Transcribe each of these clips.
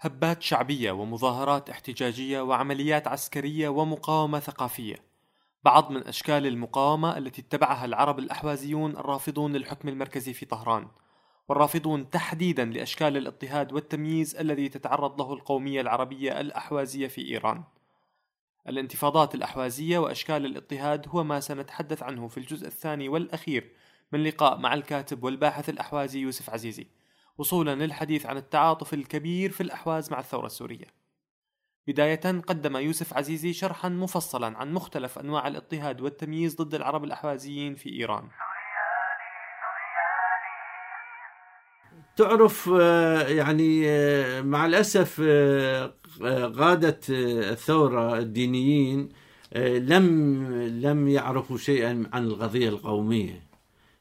هبات شعبية ومظاهرات احتجاجية وعمليات عسكرية ومقاومة ثقافية. بعض من أشكال المقاومة التي اتبعها العرب الأحوازيون الرافضون للحكم المركزي في طهران. والرافضون تحديدا لأشكال الاضطهاد والتمييز الذي تتعرض له القومية العربية الأحوازية في إيران. الانتفاضات الأحوازية وأشكال الاضطهاد هو ما سنتحدث عنه في الجزء الثاني والأخير من لقاء مع الكاتب والباحث الأحوازي يوسف عزيزي. وصولا للحديث عن التعاطف الكبير في الأحواز مع الثورة السورية. بداية قدم يوسف عزيزي شرحا مفصلا عن مختلف أنواع الاضطهاد والتمييز ضد العرب الأحوازيين في إيران. تعرف آه، يعني آه، مع الأسف آه، قادة الثورة الدينيين لم لم يعرفوا شيئا عن القضية القومية.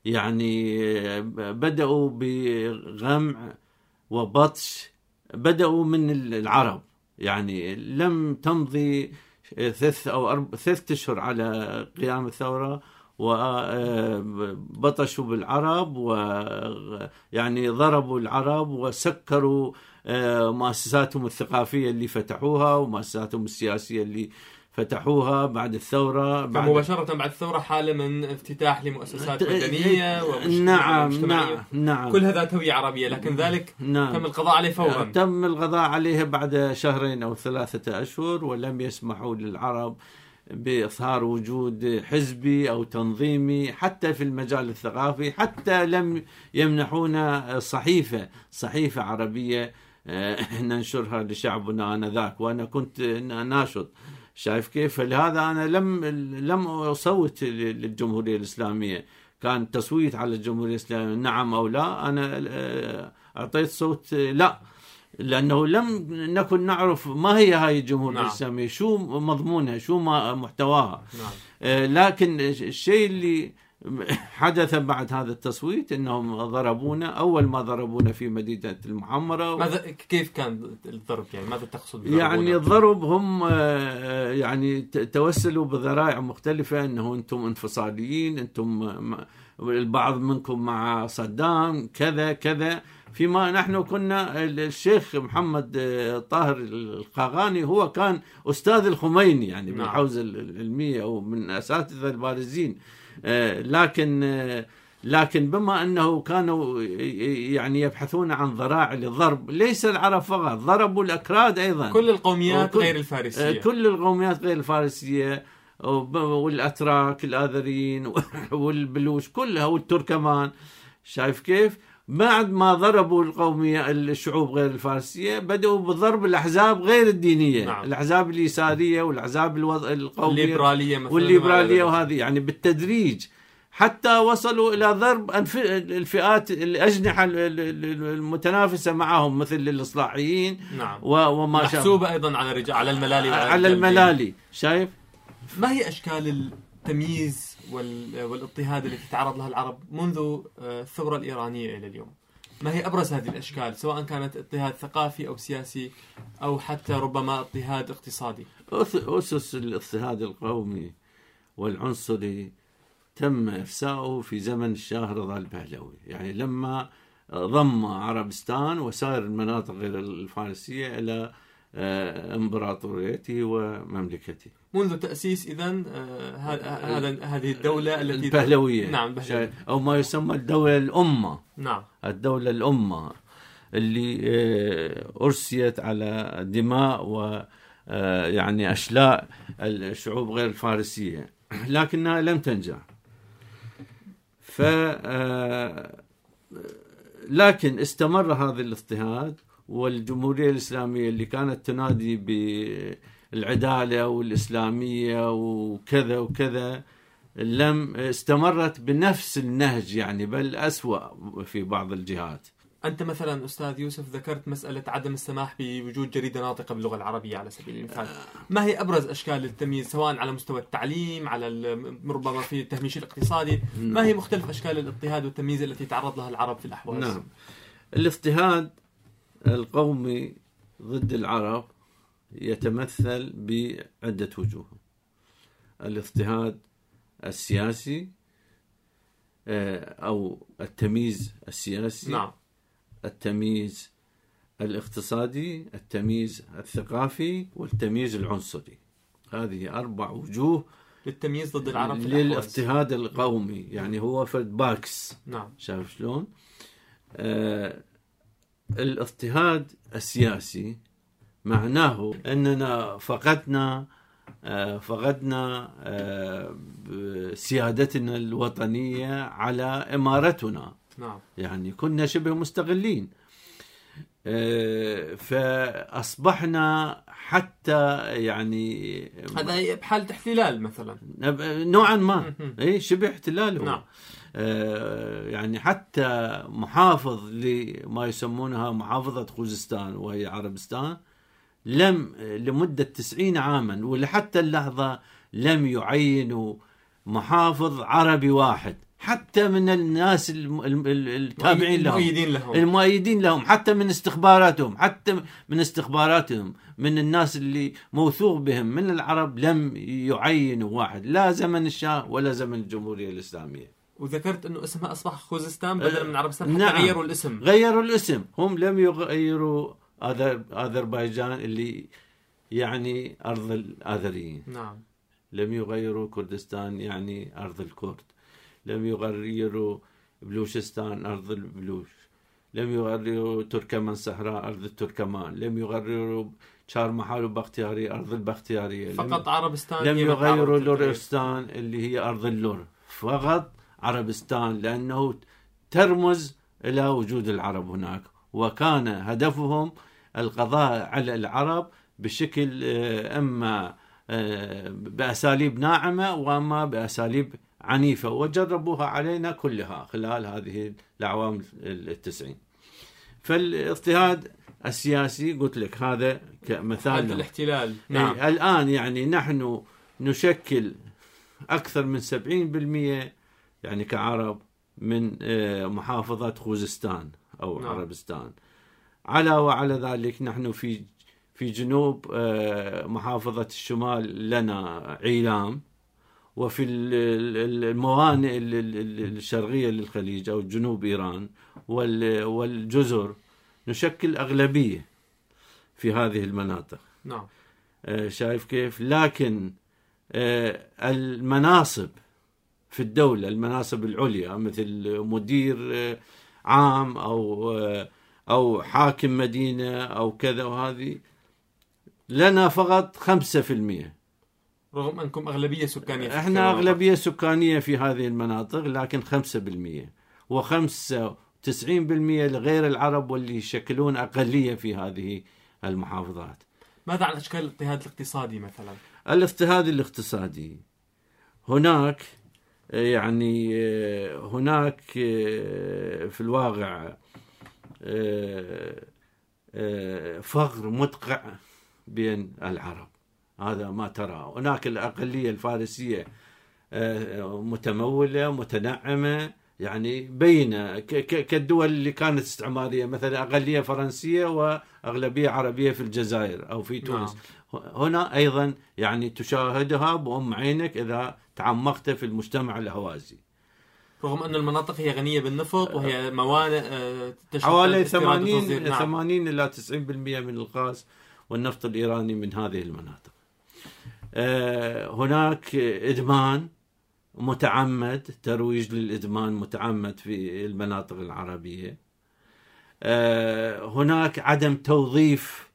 يعني بدأوا بغمع وبطش بدأوا من العرب. يعني لم تمضي ثلاث أو أربع ثلاث أشهر على قيام الثورة وبطشوا بالعرب ويعني ضربوا العرب وسكروا مؤسساتهم الثقافية اللي فتحوها ومؤسساتهم السياسية اللي فتحوها بعد الثورة بعد مباشرة بعد الثورة حالة من افتتاح لمؤسسات مدنية نعم نعم نعم. كل هذا توية عربية لكن ذلك نعم. تم القضاء عليه فورا. تم القضاء عليه بعد شهرين أو ثلاثة أشهر ولم يسمحوا للعرب باظهار وجود حزبي أو تنظيمي حتى في المجال الثقافي حتى لم يمنحونا صحيفة صحيفة عربية آه، ننشرها لشعبنا آنذاك وأنا كنت ناشط. شايف كيف؟ فلهذا أنا لم لم اصوت للجمهورية الإسلامية. كان تصويت على الجمهورية الإسلامية. نعم أو لا؟ أنا آه، أعطيت صوت لا. لأنه لم نكن نعرف ما هي هاي الجمهورية نعم. الإسلامية. شو مضمونها؟ شو محتواها؟ نعم. آه، لكن الشيء اللي حدث بعد هذا التصويت إنهم ضربونا أول ما ضربونا في مدينة المحمره ماذا كيف كان الضرب يعني ماذا تقصد؟ يعني الضرب هم آه، يعني توسلوا بذرائع مختلفة إنه أنتم انفصاليين أنتم البعض منكم مع صدام كذا كذا فيما نحن كنا الشيخ محمد آه، طاهر القاغاني هو كان أستاذ الخميني يعني نعم. بالحوزة العلمية أو من أساتذة البارزين لكن آه، لكن بما أنه كانوا يعني يبحثون عن ذراع للضرب ليس العرب فقط ضربوا الأكراد أيضا. كل القوميات غير الفارسية. كل القوميات غير الفارسية والأتراك الاذريين والبلوش كلها والتركمان. شايف كيف؟ بعد ما ضربوا القومية الشعوب غير الفارسية بدأوا بضرب الأحزاب غير الدينية نعم. الأحزاب اليسارية والأحزاب القومية الليبرالية مثلا والليبرالية وهذه يعني بالتدريج. حتى وصلوا إلى ضرب الفئات الأجنحة المتنافسة معهم مثل الإصلاحيين نعم. وما محسوبة أيضا على الرجال على الملالي على الملالي شايف؟ ما هي أشكال التمييز والاضطهاد التي تعرض لها العرب منذ آه، الثورة الإيرانية إلى اليوم. ما هي أبرز هذه الأشكال سواء كانت اضطهاد ثقافي أو سياسي أو حتى ربما اضطهاد اقتصادي؟ أسس الاضطهاد القومي والعنصري تم إفساؤه في زمن الشاه رضا البهلوي. يعني لما ضم عربستان وسائر المناطق الفارسية إلى آه، إمبراطوريته ومملكته. منذ تأسيس إذا آه، هذا هذه الدولة التي البهلوية. نعم البهلوية. أو ما يسمى الدولة الأمة. نعم. الدولة الأمة اللي آه، أرسيت على دماء و يعني أشلاء الشعوب غير الفارسية. لكنها لم تنجح. ف لكن استمر هذا الاضطهاد والجمهورية الإسلامية اللي كانت تنادي بالعدالة والإسلامية وكذا وكذا لم استمرت بنفس النهج يعني بل أسوأ في بعض الجهات. أنت مثلا أستاذ يوسف ذكرت مسألة عدم السماح بوجود جريدة ناطقة باللغة العربية على سبيل المثال. ما هي أبرز أشكال التمييز سواء على مستوى التعليم على ربما في التهميش الاقتصادي؟ ما هي مختلف أشكال الإضطهاد والتمييز التي تعرض لها العرب في الأحواز؟ نعم. الاضطهاد القومي ضد العرب يتمثل بعدة وجوه الاضطهاد السياسي آه، أو التمييز السياسي نعم. التمييز الاقتصادي التمييز الثقافي والتمييز العنصري هذه أربع وجوه للتمييز ضد العرب في. للاضطهاد القومي يعني هو فرد باكس نعم شايف شلون؟ آه الاضطهاد السياسي معناه أننا فقدنا آه فقدنا آه سيادتنا الوطنية على إمارتنا. نعم. يعني كنا شبه مستغلين. آه، فأصبحنا حتى يعني هذا بحالة احتلال مثلا. نوعا ما. اي شبه احتلال هو. نعم. يعني حتى محافظ لما يسمونها محافظة خوزستان وهي عربستان لم لمدة تسعين عاما ولحتى اللحظة لم يعينوا محافظ عربي واحد حتى من الناس التابعين لهم. المؤيدين لهم. المؤيدين لهم حتى من استخباراتهم حتى من استخباراتهم من الناس اللي موثوق بهم من العرب لم يعينوا واحد لا زمن الشاه ولا زمن الجمهورية الإسلامية. وذكرت إنه اسمها أصبح خوزستان بدلا من عربستان حتى نعم. غيروا الاسم. غيروا الاسم. هم لم يغيروا أذربيجان اللي يعني أرض الآذريين. نعم. لم يغيروا كردستان يعني أرض الكرد. لم يغيروا بلوشستان أرض البلوش. لم يغيروا تركمان صحراء أرض التركمان لم يغيروا شار محال وبختياري أرض البختيارية لم- فقط عربستان لم يغيروا. لورستان اللي هي أرض اللور. فقط عربستان لأنه ترمز إلى وجود العرب هناك. وكان هدفهم القضاء على العرب بشكل آه، إما آه، بأساليب ناعمة وأما بأساليب عنيفة وجربوها علينا كلها خلال هذه الأعوام التسعين فالاضطهاد السياسي قلت لك هذا كمثال له. الاحتلال نعم. الآن يعني نحن نشكل أكثر من 70% يعني كعرب من آه، محافظة خوزستان نعم. نعم. عربستان على وعلى ذلك نحن في في جنوب آه، محافظة الشمال لنا عيلام وفي ال- ال- الموانئ ال- ال- الشرقية للخليج أو جنوب إيران وال- والجزر نشكل أغلبية في هذه المناطق. نعم. آه، شايف كيف؟ لكن آه، المناصب في الدولة المناصب العليا مثل مدير عام أو أو حاكم مدينة أو كذا وهذه لنا فقط 5% رغم أنكم أغلبية سكانية في المناطق. أغلبية سكانية في هذه المناطق لكن 5% و95% لغير العرب واللي يشكلون أقلية في هذه المحافظات ماذا عن أشكال الاضطهاد الاقتصادي مثلا؟ الاضطهاد الاقتصادي هناك يعني هناك آه، في الواقع فقر مدقع بين العرب. هذا ما ترى. هناك الأقلية الفارسية آه، متمولة متنعمة يعني بين كالدول اللي كانت استعمارية مثلا أقلية فرنسية وأغلبية عربية في الجزائر أو في تونس. هنا أيضا يعني تشاهدها بأم عينك إذا تعمقت في المجتمع الهوازي. رغم أن المناطق هي غنية بالنفط وهي موانئ تشهد حوالي استيراد 80 وتصدير. نعم. 80 إلى 90% من الغاز والنفط الإيراني من هذه المناطق. آه، هناك إدمان متعمد ترويج للإدمان متعمد في المناطق العربية. آه، هناك عدم توظيف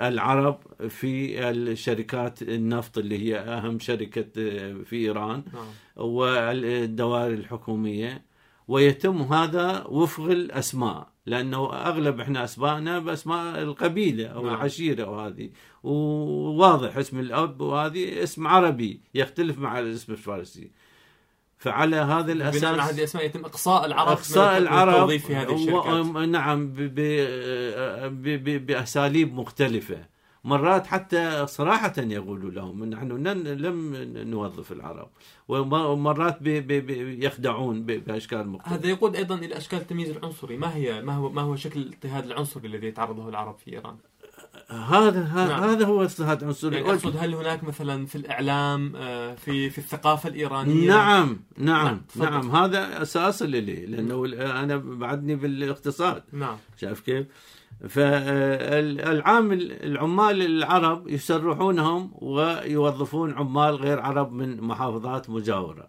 للعرب في الشركات النفط اللي هي أهم شركة آه، في إيران نعم. والدوائر الحكومية ويتم هذا وفق الأسماء لأنه أغلب إحنا أسماءنا بأسماء القبيلة أو نعم. العشيرة وهذه وواضح اسم الأب وهذه اسم عربي يختلف مع الاسم الفارسي فعلى هذا بناء على هذه الأسماء يتم إقصاء العرب إقصاء من العرب في هذه الشركات. و- نعم ب- ب- ب- بأساليب مختلفة. مرات حتى صراحة يقولوا لهم نحن لم نوظف العرب ومرات ب- ب- ب- يخدعون بأشكال مختلفة. هذا يقود أيضا إلى أشكال التمييز العنصري. ما هي ما هو ما هو شكل الاضطهاد العنصري الذي يتعرض له العرب في إيران؟ هذا نعم. هذا هو اضطهاد عنصري يعني أقصد هل هناك مثلا في الإعلام آه، في في الثقافة الإيرانية؟ نعم نعم، نعم. نعم. هذا أساس لي لأنه أنا بعدني بالاقتصاد. نعم. شايف كيف؟ فالعامل العمال العرب يسرحونهم ويوظفون عمال غير عرب من محافظات مجاورة.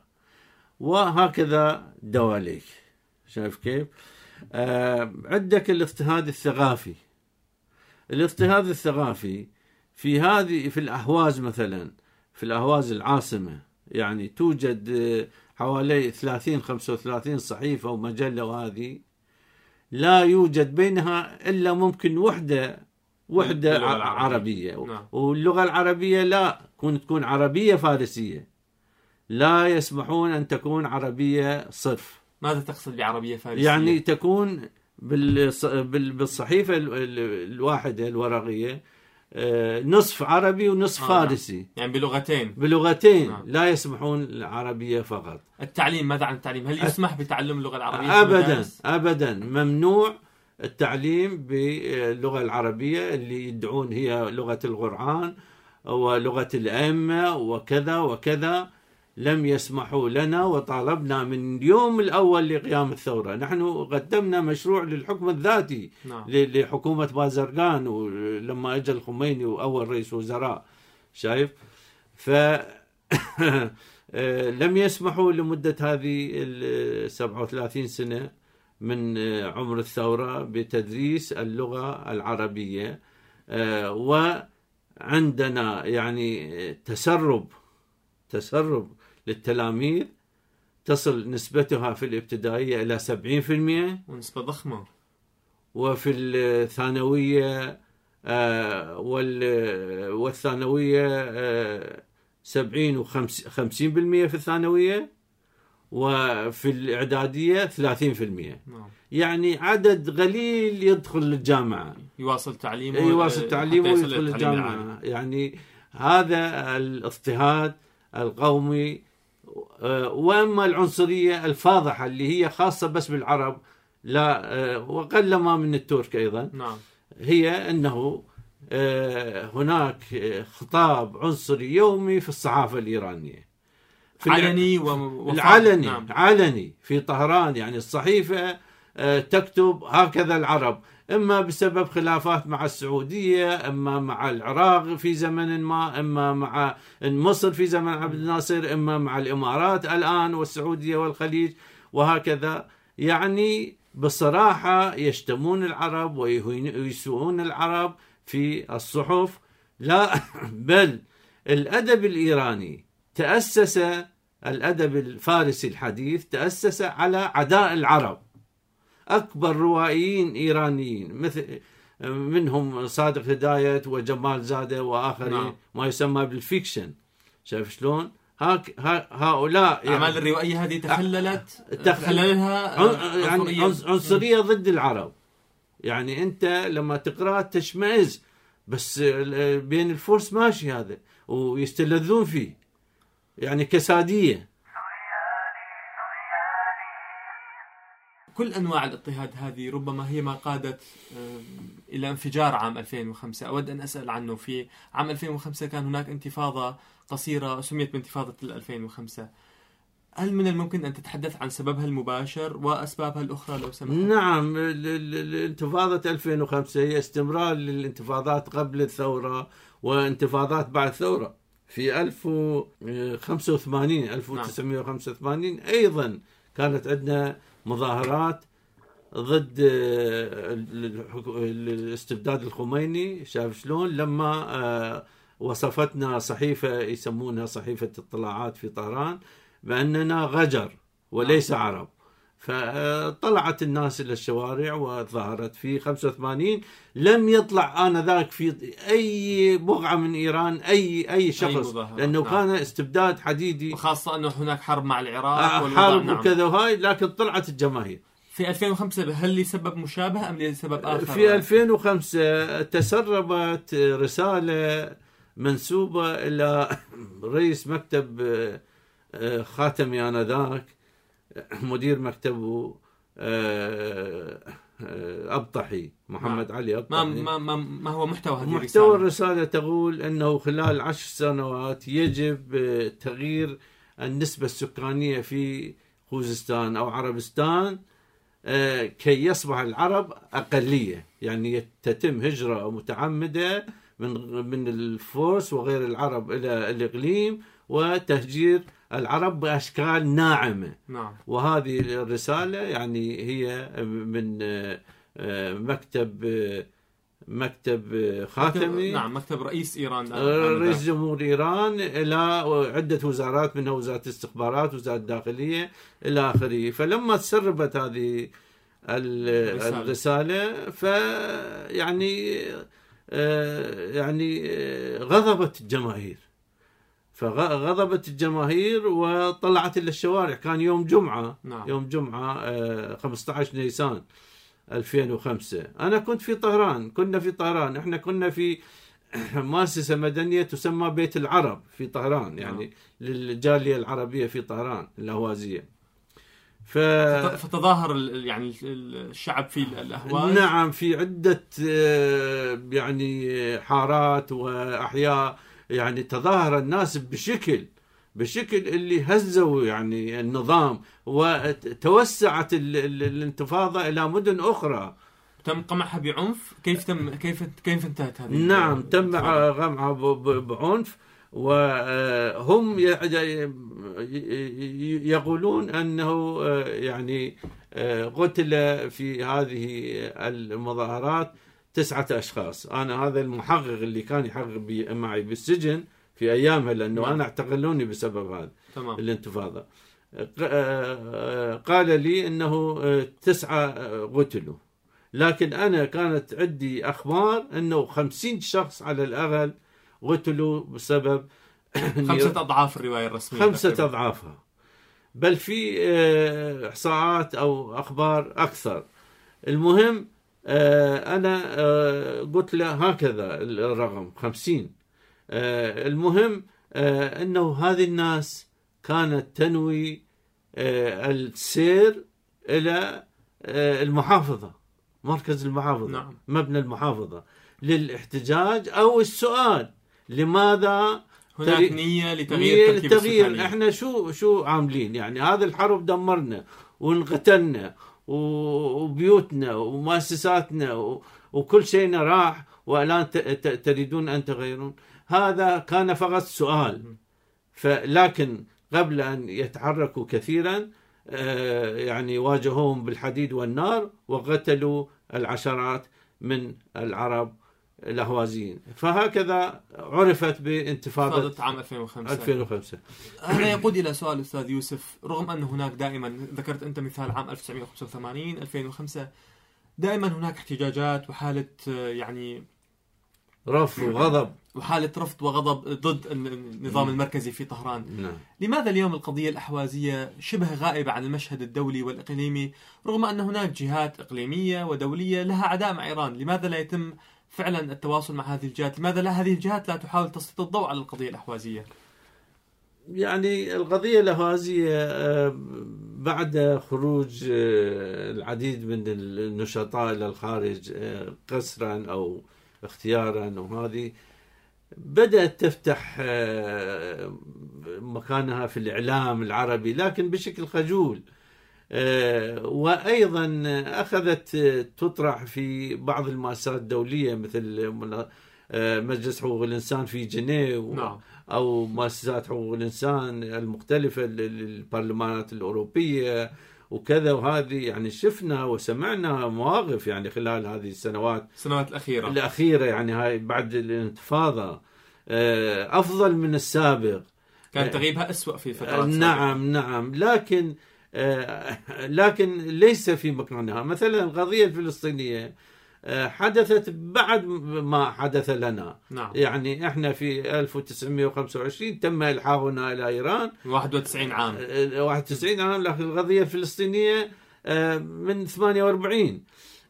وهكذا دواليك. شايف كيف؟ آه عندك الاضطهاد الثقافي. الاضطهاد الثقافي في هذه في الأهواز مثلا في الأهواز العاصمة يعني توجد آه، حوالي 30 35 صحيفة ومجلة وهذه لا يوجد بينها إلا ممكن اللغة العربية. عربية نعم. واللغة العربية لا تكون تكون عربية فارسية لا يسمحون أن تكون عربية صرف ماذا تقصد بعربية فارسية؟ يعني تكون بالص- بال- بالصحيفة ال- ال- الواحدة الورقية آه، نصف عربي ونصف آه، نعم. فارسي يعني بلغتين بلغتين نعم. لا يسمحون العربية فقط التعليم ماذا عن التعليم؟ هل يسمح بتعلم اللغة العربية في ابدا؟ ابدا ممنوع التعليم باللغة العربية اللي يدعون هي لغة القرآن ولغة الأئمة وكذا وكذا لم يسمحوا لنا وطالبنا من اليوم الأول لقيام الثورة، نحن قدمنا مشروع للحكم الذاتي نعم. ل- لحكومة بازرقان ولما أجى الخميني وأول رئيس وزراء شايف؟ ف لم يسمحوا لمدة هذه ال 37 سنة من عمر الثورة بتدريس اللغة العربية. آه، وعندنا يعني تسرب تسرب للتلاميذ تصل نسبتها في الابتدائية إلى 70% ونسبة ضخمة. وفي الثانوية آه، وال- والثانوية آه، سبعين وخمسين بالمية في الثانوية وفي الإعدادية ثلاثين في المية. نعم. يعني عدد قليل يدخل الجامعة. يواصل تعليمه يواصل آه، تعليمه ويدخل العالي. الجامعة. يعني هذا الاضطهاد القومي وأما العنصرية الفاضحة اللي هي خاصة بس بالعرب لا آه، وقلما من الترك أيضا نعم. هي أنه آه، هناك آه، خطاب عنصري يومي في الصحافة الإيرانية. في علني و... العلني نعم. علني في طهران يعني الصحيفة آه، تكتب هكذا العرب. إما بسبب خلافات مع السعودية إما مع العراق في زمن ما إما مع مصر في زمن عبد الناصر إما مع الإمارات الآن والسعودية والخليج وهكذا. يعني بصراحة يشتمون العرب ويسوءون العرب في الصحف. لا بل الأدب الإيراني تأسس الأدب الفارسي الحديث تأسس على عداء العرب. أكبر روائيين إيرانيين مثل منهم صادق هداية وجمال زادة وآخرين نعم. ما يسمى بالفيكشن. شايف شلون؟ هاك ها هؤلاء الأعمال الروائية هذه تخللت تخ- تخللها عن- يعني عنصرية. عنص- عنصرية ضد العرب. يعني أنت لما تقرأ تشمئز بس بين الفرس ماشي هذا ويستلذون فيه. يعني كسادية. كل أنواع الاضطهاد هذه ربما هي ما قادت إلى انفجار عام 2005 أود أن أسأل عنه. في عام 2005 كان هناك انتفاضة قصيرة سميت بانتفاضة ال 2005 هل من الممكن أن تتحدث عن سببها المباشر وأسبابها الأخرى لو سمحت؟ نعم ال- ال- الانتفاضة 2005 هي استمرار للانتفاضات قبل الثورة وانتفاضات بعد الثورة. في 1085 1985 أيضا كانت عندنا مظاهرات ضد آه، الاستبداد الخميني شايف شلون؟ لما آه، وصفتنا صحيفة يسمونها صحيفة اطلاعات في طهران بأننا غجر وليس عرب. فطلعت الناس إلى الشوارع وظهرت في 85 لم يطلع انذاك في أي بقعة من إيران اي أي شخص مظاهرة، لأنه نعم. كان استبداد حديدي وخاصة أنه هناك حرب مع العراق آه، حرب نعم. وكذا وهاي لكن طلعت الجماهير في 2005 هل لسبب مشابه أم لسبب آخر؟ في 2005 تسربت رسالة منسوبة إلى رئيس مكتب آه، خاتمي آنذاك مدير مكتبه آه، آه، أبطحي محمد علي ما أبطحي. ما ما, ما هو محتوى هذه محتوى الرسالة؟ الرسالة تقول أنه خلال عشر سنوات يجب آه، تغيير النسبة السكانية في خوزستان أو عربستان كي يصبح العرب أقلية. يعني تتم هجرة متعمدة من من الفرس وغير العرب إلى الإقليم وتهجير العرب بأشكال ناعمة. نعم. وهذه الرسالة يعني هي من آه، آه، مكتب مكتب خاتمي. نعم مكتب رئيس إيران آه، رئيس جمهور إيران إلى عدة وزارات منها وزارة الاستخبارات وزارة الداخلية إلى آخره. فلما تسربت هذه ال- الرسالة. الرسالة ف يعني يعني غضبت الجماهير. فغضبت الجماهير وطلعت إلى الشوارع. كان يوم جمعة. نعم. يوم جمعة آه، 15 نيسان 2005 أنا كنت في طهران. كنا في طهران. إحنا كنا في مؤسسة مدنية تسمى بيت العرب في طهران يعني للجالية العربية في طهران الأهوازية. ف... فت- فتظاهر يعني ال- الشعب في الأهواز؟ نعم في عدة آه، يعني حارات وأحياء. يعني تظاهر الناس بشكل بشكل اللي هزوا يعني النظام وتوسعت ال- ال- الانتفاضة إلى مدن أخرى. تم قمعها بعنف؟ كيف تم كيف كيف انتهت هذه نعم تم ب- بعنف وهم يقولون أنه آه، يعني آه، قتل في هذه المظاهرات تسعة أشخاص. أنا هذا المحقق اللي كان يحقق معي بالسجن في أيامها لأنه نعم. أنا اعتقلوني بسبب هذا تمام. الانتفاضة. آه، قال لي أنه آه، تسعة آه، قتلوا. لكن أنا كانت عندي أخبار أنه خمسين شخص على الأقل قتلوا بسبب خمسة أضعاف الرواية الرسمية خمسة تقريباً. أضعافها. بل في آه، إحصاءات أو أخبار أكثر. المهم آه، أنا آه، قلت له هكذا الرقم خمسين. آه، المهم آه، أنه هذه الناس كانت تنوي آه، السير إلى آه، المحافظة مركز المحافظة نعم. مبنى المحافظة للاحتجاج أو السؤال لماذا هناك تغي- نية نية لتغيير التغيير السكانية إحنا شو شو عاملين؟ يعني هذا الحرب دمرنا وانقتلنا وبيوتنا ومؤسساتنا وكل شيءنا راح والآن تريدون أن تغيرون. هذا كان فقط سؤال. فلكن قبل أن يتحركوا كثيرا آه، يعني واجهوهم بالحديد والنار وقتلوا العشرات من العرب الأهوازيين. فهكذا عرفت بانتفاضة انتفاضة عام 2005 2005 هذا يقود إلى سؤال أستاذ يوسف رغم أن هناك دائما ذكرت أنت مثال عام 1985 2005 دائما هناك احتجاجات وحالة يعني رفض وغضب. وحالة رفض وغضب ضد النظام المركزي في طهران. نعم. لماذا اليوم القضية الأحوازية شبه غائبة عن المشهد الدولي والإقليمي رغم أن هناك جهات إقليمية ودولية لها عداء مع إيران؟ لماذا لا يتم فعلا التواصل مع هذه الجهات. لماذا لا؟ هذه الجهات لا تحاول تسليط الضوء على القضية الأحوازية. يعني القضية الأهوازية آه، بعد خروج آه، العديد من النشطاء إلى الخارج آه، قسرا أو اختيارا وهذه بدأت تفتح مكانها في الإعلام العربي لكن بشكل خجول. آه، وأيضا أخذت آه، تطرح في بعض المؤسسات الدولية مثل آه، مجلس حقوق الإنسان في جنيف نعم. أو مؤسسات حقوق الإنسان المختلفة ال- ال- البرلمانات الأوروبية وكذا وهذه. يعني شفنا وسمعنا مواقف يعني خلال هذه السنوات السنوات الأخيرة. الأخيرة يعني هاي بعد الانتفاضة. أفضل من السابق. كان تغيبها أسوأ في فترات سابقة. نعم نعم. لكن لكن ليس في مكانها مثلا القضية الفلسطينية آه، حدثت بعد ما حدث لنا. نعم. يعني إحنا في 1925 تم إلحاقنا إلى إيران. 91 عام. آه، 91 عام. لكن القضية الفلسطينية آه، من 48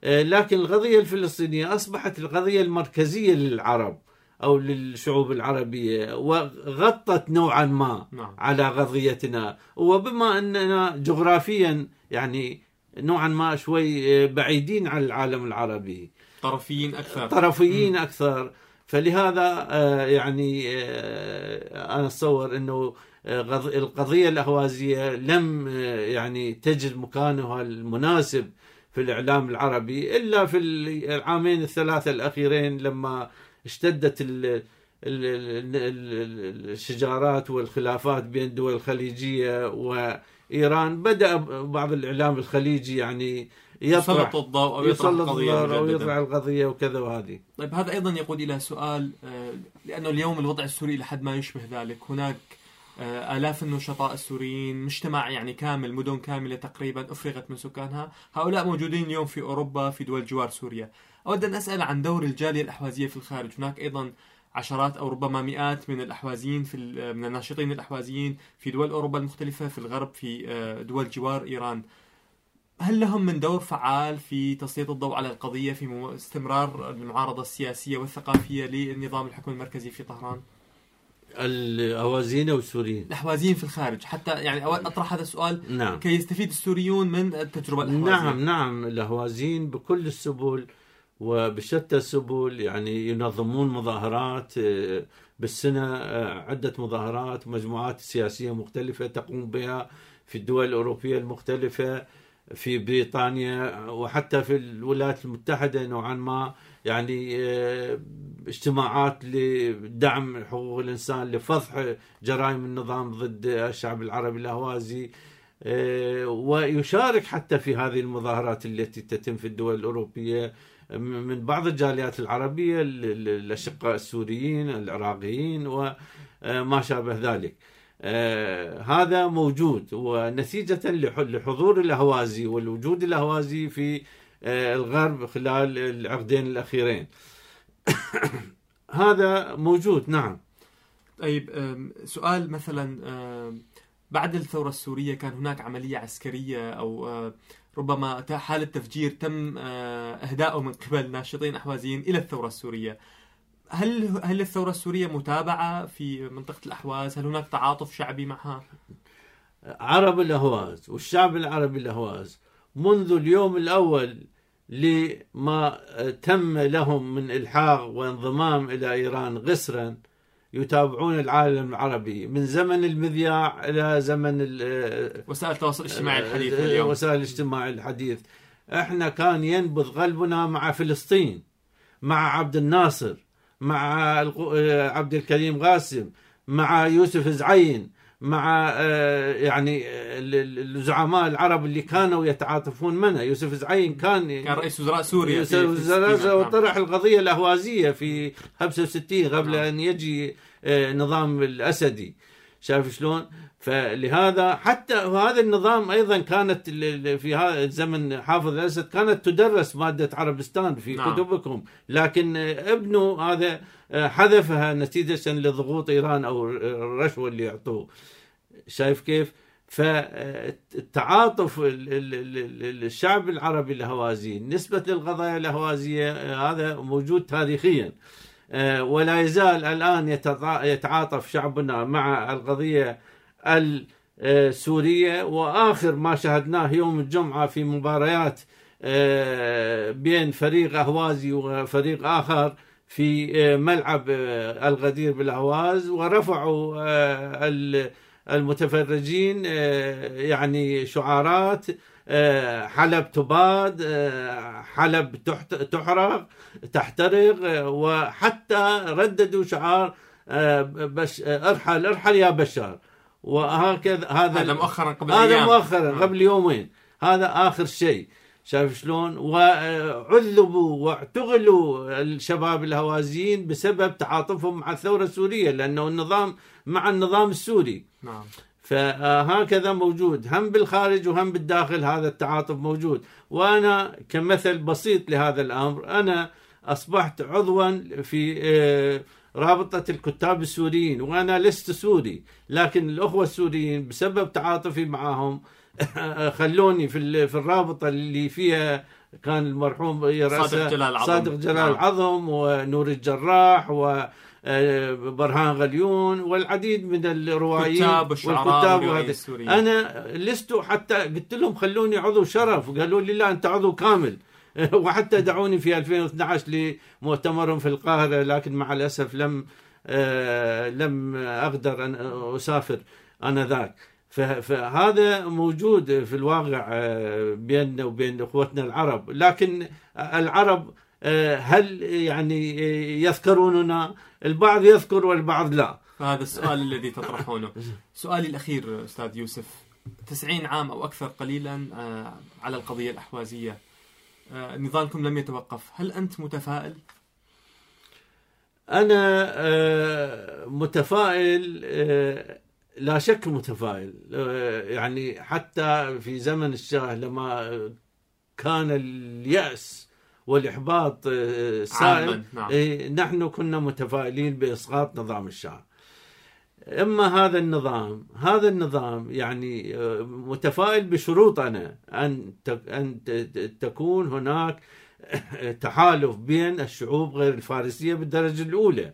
آه، لكن القضية الفلسطينية أصبحت القضية المركزية للعرب. أو للشعوب العربية وغطت نوعا ما نعم. على قضيتنا وبما أننا جغرافيا يعني نوعا ما شوي آه، بعيدين عن العالم العربي. طرفيين أكثر. طرفيين أكثر. فلهذا آه، يعني آه، أنا أتصور إنه القضية الأهوازية لم يعني تجد مكانها المناسب في الإعلام العربي إلا في العامين الثلاثة الأخيرين لما اشتدت الشجارات والخلافات بين الدول الخليجية وإيران. بدأ بعض الإعلام الخليجي يعني يطرح الضوء أو يطرح القضية أو يطرح القضية وكذا وهذه. طيب هذا أيضا يقود إلى سؤال آه، لأنه اليوم الوضع السوري لحد ما يشبه ذلك. هناك آه، آلاف النشطاء السوريين مجتمع يعني كامل مدن كاملة تقريبا أفرغت من سكانها. هؤلاء موجودين اليوم في أوروبا في دول جوار سوريا. أود أن أسأل عن دور الجالية الأحوازية في الخارج هناك أيضا عشرات أو ربما مئات من الأحوازيين في من الناشطين الأحوازيين في دول أوروبا المختلفة في الغرب في آه، دول جوار إيران هل لهم من دور فعال في تسليط الضوء على القضية في استمرار المعارضة السياسية والثقافية للنظام الحكم المركزي في طهران؟ الاوازين أو السوريين؟ الأحوازيين في الخارج حتى يعني أطرح هذا السؤال نعم. كي يستفيد السوريون من التجربة الأحوازية نعم نعم الاهوازين بكل السبل وبشتى السبل يعني ينظمون مظاهرات آه، بالسنة آه، عدة مظاهرات مجموعات سياسية مختلفة تقوم بها في الدول الأوروبية المختلفة في بريطانيا وحتى في الولايات المتحدة نوعا ما. يعني آه، اجتماعات لدعم حقوق الإنسان لفضح جرائم النظام ضد الشعب العربي الأهوازي ويشارك حتى في هذه المظاهرات التي تتم في الدول الأوروبية. من بعض الجاليات العربية الأشقاء السوريين العراقيين وما شابه ذلك. آه، هذا موجود ونتيجة لحضور الأهوازي والوجود الأهوازي في آه، الغرب خلال العقدين الأخيرين. هذا موجود نعم. طيب سؤال مثلا بعد الثورة السورية كان هناك عملية عسكرية أو ربما حالة تفجير تم آه، إهداؤه من قبل ناشطين أحوازيين إلى الثورة السورية هل هل الثورة السورية متابعة في منطقة الأحواز؟ هل هناك تعاطف شعبي معها؟ عرب الأهواز والشعب العربي الأهواز منذ اليوم الأول لما تم لهم من إلحاق وانضمام إلى إيران غسرا يتابعون العالم العربي من زمن المذياع إلى زمن وسائل التواصل الاجتماعي الحديث اليوم. وسائل الاجتماع الحديث. إحنا كان ينبض قلبنا مع فلسطين مع عبد الناصر مع عبد الكريم قاسم مع يوسف زعين مع آه، يعني الزعماء العرب اللي كانوا يتعاطفون منها يوسف زعين كان كان رئيس وزراء سوريا رئيس وزراء وطرح القضية الأهوازية في 65 قبل نعم. أن يجي آه، نظام الأسدي شايف شلون؟ فلهذا حتى هذا النظام أيضا كانت في هذا الزمن حافظ الأسد كانت تدرس مادة عربستان في نعم. كتبكم لكن ابنه هذا آه، حذفها نتيجة لضغوط إيران أو الرشوة اللي يعطوه شايف كيف؟ فالتعاطف الشعب العربي الهوازي نسبة للقضايا الهوازية آه، هذا موجود تاريخيا آه، ولا يزال الآن يتعاطف شعبنا مع القضية السورية. وآخر ما شاهدناه يوم الجمعة في مباريات آه، بين فريق أهوازي وفريق آخر في ملعب الغدير بالأهواز. ورفعوا المتفرجين آه، يعني شعارات آه، حلب تباد آه، حلب تحرق تحترق وحتى رددوا شعار بش ارحل ارحل يا بشار وهكذا هذا هذا مؤخرا قبل هذا أيام. مؤخرا قبل يومين. هذا آخر شيء. شايف شلون؟ وعذبوا واعتقلوا الشباب الهوازيين بسبب تعاطفهم مع الثورة السورية لأنه النظام مع النظام السوري. نعم. فهكذا موجود. هم بالخارج وهم بالداخل هذا التعاطف موجود. وأنا كمثل بسيط لهذا الأمر أنا أصبحت عضوا في آه، رابطة الكتاب السوريين وأنا لست سوري لكن الأخوة السوريين بسبب تعاطفي معهم خلوني في في الرابطة اللي فيها كان المرحوم صادق جلال العظم صادق جلال نعم. العظم ونور الجراح و برهان غليون والعديد من الروائيين والكتاب والشعراء أنا لست حتى قلت لهم خلوني عضو شرف قالوا لي لا أنت عضو كامل. وحتى دعوني في 2012 لمؤتمرهم في القاهرة لكن مع الأسف لم آه، لم أقدر أن أسافر آنذاك. فهذا موجود في الواقع آه، بيننا وبين إخوتنا العرب. لكن العرب آه، هل يعني يذكروننا؟ البعض يذكر والبعض لا. هذا السؤال الذي تطرحونه. سؤالي الأخير أستاذ يوسف. تسعين عام أو أكثر قليلا آه، على القضية الأحوازية. نضالكم لم يتوقف. هل أنت متفائل؟ أنا متفائل لا شك متفائل. آه، يعني حتى في زمن الشاه لما كان اليأس والإحباط آه، سائل نعم. إيه، نحن كنا متفائلين بإسقاط نظام الشاه إما هذا النظام هذا النظام يعني آه، متفائل بشروط أنا أن أن تكون هناك تحالف بين الشعوب غير الفارسية بالدرجة الأولى.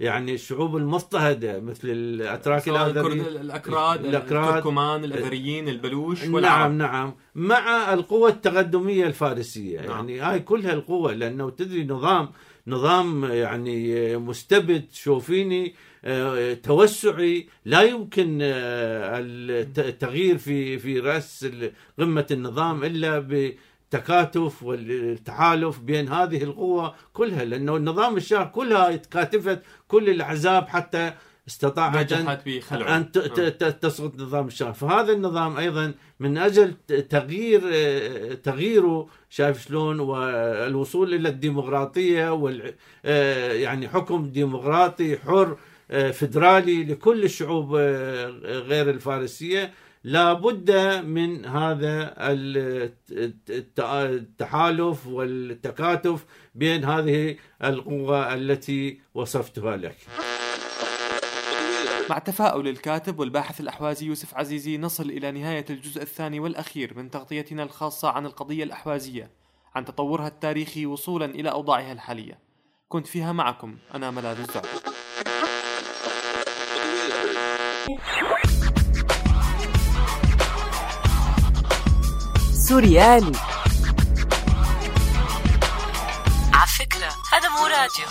يعني الشعوب المضطهدة مثل الأتراك الاذريين الأكراد التركمان الاذريين البلوش نعم، والعرب. نعم. نعم مع القوى التقدمية الفارسية. نعم. يعني هاي كلها القوى لأنه تدري نظام نظام يعني مستبد شوفيني آه، توسعي. لا يمكن آه، التغيير في في رأس قمة النظام إلا التكاتف والتحالف بين هذه القوى كلها لأنه النظام الشاه كلها تكاتفت كل الأحزاب حتى استطاعت أن, أن تسقط نظام الشاه فهذا النظام أيضا من أجل تغيير تغييره شايف شلون؟ والوصول إلى الديمقراطية وال يعني حكم ديمقراطي حر فدرالي لكل الشعوب غير الفارسية. لابد من هذا التحالف والتكاتف بين هذه القوى التي وصفتها لك. مع تفاؤل الكاتب والباحث الأحوازي يوسف عزيزي نصل إلى نهاية الجزء الثاني والأخير من تغطيتنا الخاصة عن القضية الأحوازية عن تطورها التاريخي وصولا إلى أوضاعها الحالية. كنت فيها معكم أنا ملاذ الزعب سوريالي. على فكرة هذا مو راديو.